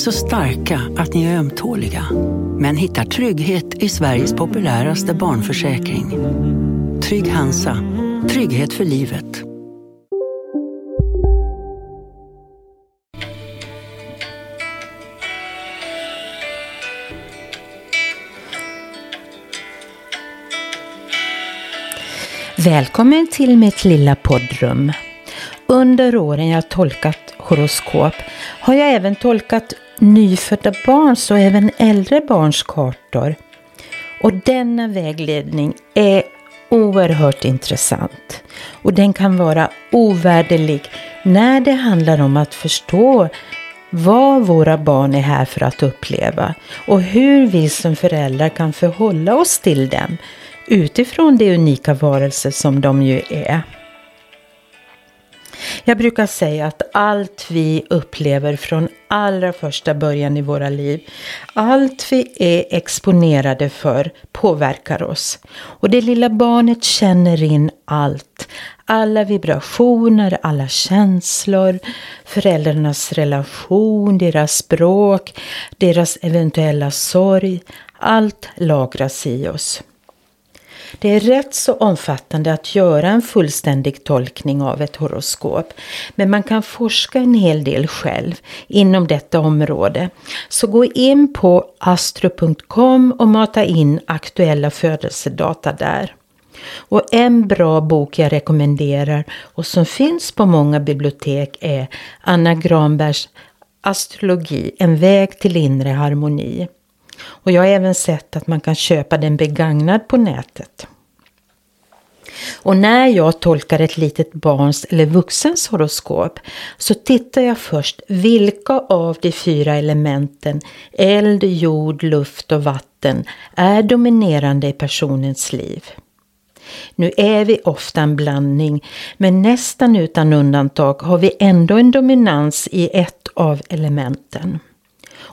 Så starka att ni är ömtåliga. Men hittar trygghet i Sveriges populäraste barnförsäkring. Trygg Hansa. Trygghet för livet. Välkommen till mitt lilla poddrum. Under åren jag tolkat horoskop har jag även tolkat nyfödda barns och även äldre barns kartor. Och denna vägledning är oerhört intressant och den kan vara ovärderlig när det handlar om att förstå vad våra barn är här för att uppleva och hur vi som föräldrar kan förhålla oss till dem utifrån de unika varelser som de ju är. Jag brukar säga att allt vi upplever från allra första början i våra liv, allt vi är exponerade för påverkar oss. Och det lilla barnet känner in allt. Alla vibrationer, alla känslor, föräldrarnas relation, deras språk, deras eventuella sorg. Allt lagras i oss. Det är rätt så omfattande att göra en fullständig tolkning av ett horoskop. Men man kan forska en hel del själv inom detta område. Så gå in på astro.com och mata in aktuella födelsedata där. Och en bra bok jag rekommenderar och som finns på många bibliotek är Anna Granbergs Astrologi, en väg till inre harmoni. Och jag har även sett att man kan köpa den begagnad på nätet. Och när jag tolkar ett litet barns eller vuxens horoskop så tittar jag först vilka av de fyra elementen eld, jord, luft och vatten är dominerande i personens liv. Nu är vi ofta en blandning, men nästan utan undantag har vi ändå en dominans i ett av elementen.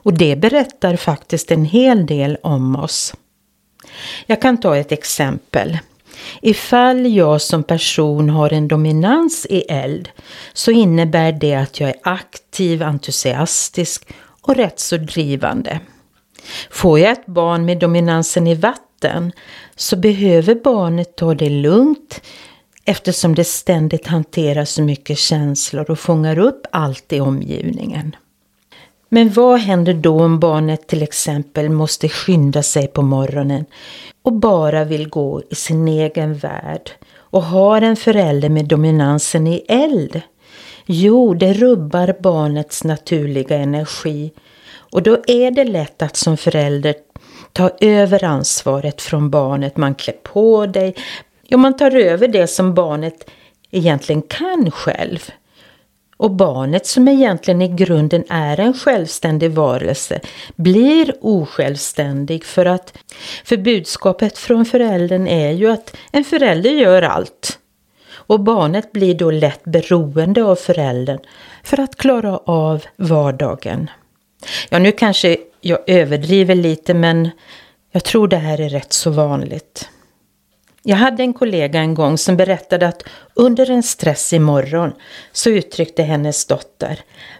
Och det berättar faktiskt en hel del om oss. Jag kan ta ett exempel. Ifall jag som person har en dominans i eld så innebär det att jag är aktiv, entusiastisk och rätt så drivande. Får jag ett barn med dominansen i vatten så behöver barnet ta det lugnt eftersom det ständigt hanterar så mycket känslor och fångar upp allt i omgivningen. Men vad händer då om barnet till exempel måste skynda sig på morgonen och bara vill gå i sin egen värld och har en förälder med dominansen i eld? Jo, det rubbar barnets naturliga energi och då är det lätt att som förälder ta över ansvaret från barnet. Man klär på dig, ja man tar över det som barnet egentligen kan själv. Och barnet som egentligen i grunden är en självständig varelse blir osjälvständig för att för budskapet från föräldern är ju att en förälder gör allt. Och barnet blir då lätt beroende av föräldern för att klara av vardagen. Ja, nu kanske jag överdriver lite men jag tror det här är rätt så vanligt. Jag hade en kollega en gång som berättade att under en stressig morgon så uttryckte hennes dotter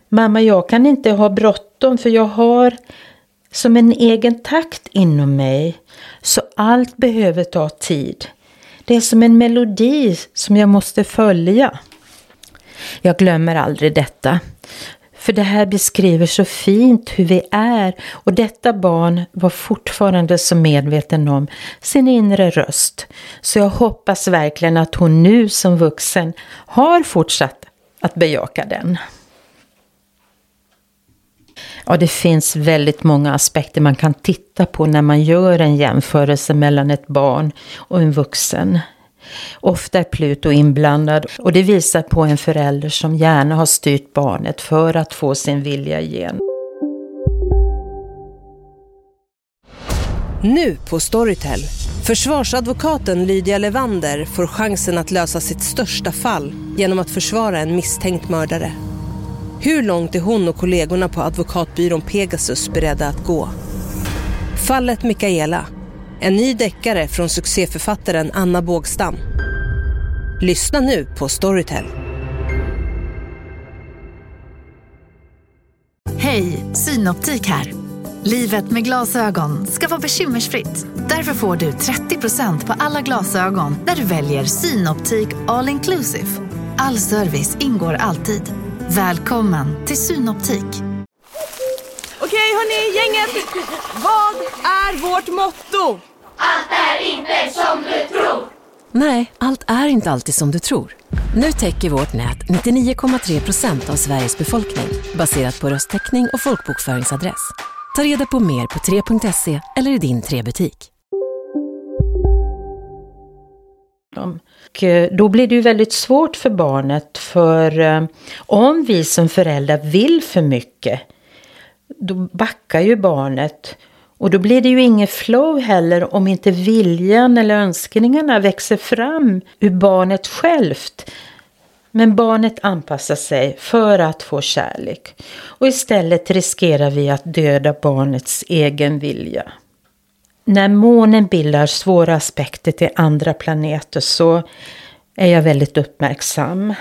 Mamma, jag kan inte ha bråttom för jag har som en egen takt inom mig. Så allt behöver ta tid. Det är som en melodi som jag måste följa. Jag glömmer aldrig detta. För det här beskriver så fint hur vi är och detta barn var fortfarande så medveten om sin inre röst. Så jag hoppas verkligen att hon nu som vuxen har fortsatt att bejaka den. Ja, det finns väldigt många aspekter man kan titta på när man gör en jämförelse mellan ett barn och en vuxen. Ofta är Pluto inblandad och det visar på en förälder som gärna har styrt barnet för att få sin vilja igen. Nu på Storytel. Försvarsadvokaten Lydia Levander får chansen att lösa sitt största fall genom att försvara en misstänkt mördare. Hur långt är hon och kollegorna på advokatbyrån Pegasus beredda att gå? Fallet Mikaela. En ny deckare från succéförfattaren Anna Bågstam. Lyssna nu på Storytel. Hej, Synoptik här. Livet med glasögon ska vara bekymmersfritt. Därför får du 30% på alla glasögon när du väljer Synoptik All Inclusive. All service ingår alltid. Välkommen till Synoptik. Hörni, gänget. Vad är vårt motto? Allt är inte som du tror. Nej, allt är inte alltid som du tror. Nu täcker vårt nät 99,3 procent av Sveriges befolkning baserat på röstteckning och folkbokföringsadress. Ta reda på mer på 3.se eller i din 3-butik. Och eh, då blir det ju väldigt svårt för barnet för eh, om vi som föräldrar vill för mycket då backar ju barnet och då blir det ju inget flow heller om inte viljan eller önskningarna växer fram ur barnet självt. Men barnet anpassar sig för att få kärlek. Och istället riskerar vi att döda barnets egen vilja. När månen bildar svåra aspekter till andra planeter så är jag väldigt uppmärksam.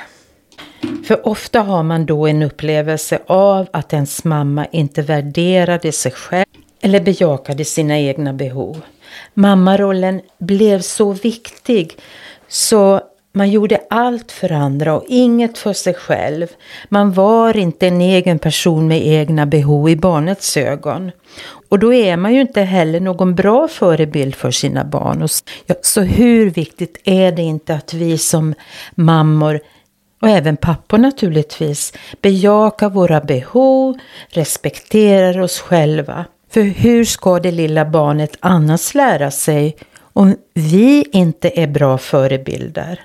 För ofta har man då en upplevelse av att ens mamma inte värderade sig själv eller bejakade sina egna behov. Mammarollen blev så viktig så man gjorde allt för andra och inget för sig själv. Man var inte en egen person med egna behov i barnets ögon. Och då är man ju inte heller någon bra förebild för sina barn. Så hur viktigt är det inte att vi som mammor och även pappor naturligtvis bejakar våra behov, respekterar oss själva. För hur ska det lilla barnet annars lära sig om vi inte är bra förebilder?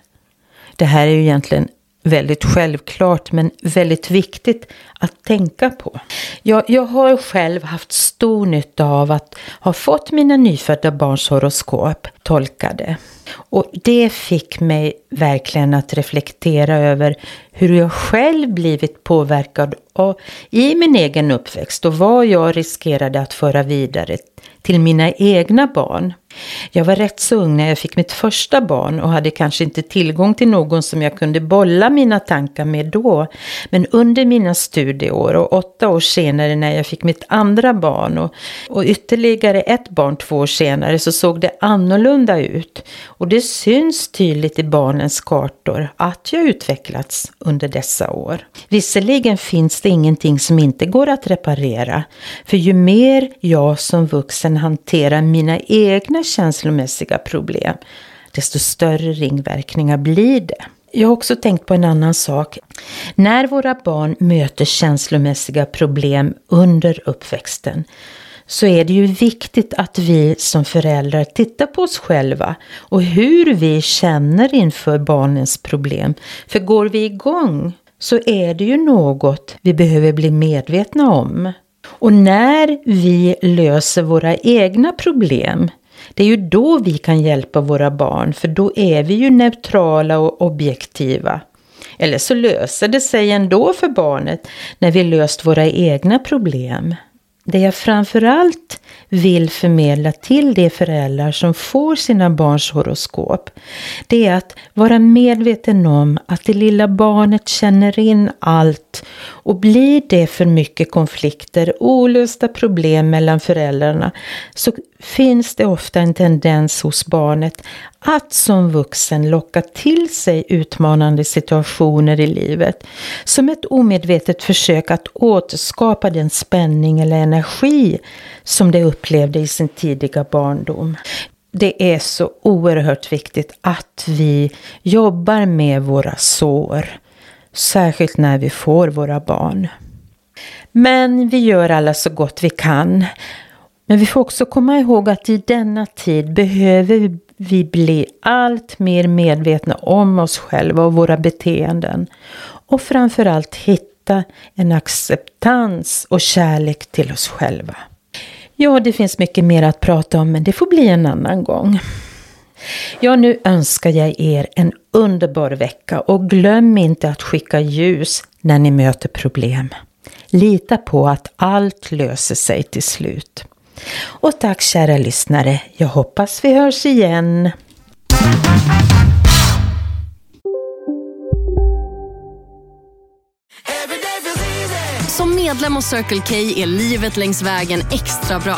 Det här är ju egentligen väldigt självklart men väldigt viktigt att tänka på. Jag, jag har själv haft stor nytta av att ha fått mina nyfödda barns horoskop tolkade. Och det fick mig verkligen att reflektera över hur jag själv blivit påverkad av, i min egen uppväxt och vad jag riskerade att föra vidare till mina egna barn. Jag var rätt så ung när jag fick mitt första barn och hade kanske inte tillgång till någon som jag kunde bolla mina tankar med då. Men under mina studieår och åtta år senare när jag fick mitt andra barn och, och ytterligare ett barn två år senare så såg det annorlunda ut. Och det syns tydligt i barnens kartor att jag utvecklats under dessa år. Visserligen finns det ingenting som inte går att reparera. För ju mer jag som vuxen hanterar mina egna känslomässiga problem, desto större ringverkningar blir det. Jag har också tänkt på en annan sak. När våra barn möter känslomässiga problem under uppväxten så är det ju viktigt att vi som föräldrar tittar på oss själva och hur vi känner inför barnens problem. För går vi igång så är det ju något vi behöver bli medvetna om. Och när vi löser våra egna problem det är ju då vi kan hjälpa våra barn för då är vi ju neutrala och objektiva. Eller så löser det sig ändå för barnet när vi löst våra egna problem. Det jag framförallt vill förmedla till de föräldrar som får sina barns horoskop, det är att vara medveten om att det lilla barnet känner in allt och blir det för mycket konflikter, olösta problem mellan föräldrarna så finns det ofta en tendens hos barnet att som vuxen locka till sig utmanande situationer i livet. Som ett omedvetet försök att återskapa den spänning eller energi som det upplevde i sin tidiga barndom. Det är så oerhört viktigt att vi jobbar med våra sår, särskilt när vi får våra barn. Men vi gör alla så gott vi kan. Men vi får också komma ihåg att i denna tid behöver vi bli allt mer medvetna om oss själva och våra beteenden. Och framförallt hitta en acceptans och kärlek till oss själva. Ja, det finns mycket mer att prata om men det får bli en annan gång. Ja, nu önskar jag er en underbar vecka och glöm inte att skicka ljus när ni möter problem. Lita på att allt löser sig till slut. Och tack kära lyssnare, jag hoppas vi hörs igen. Som medlem hos Circle K är livet längs vägen extra bra.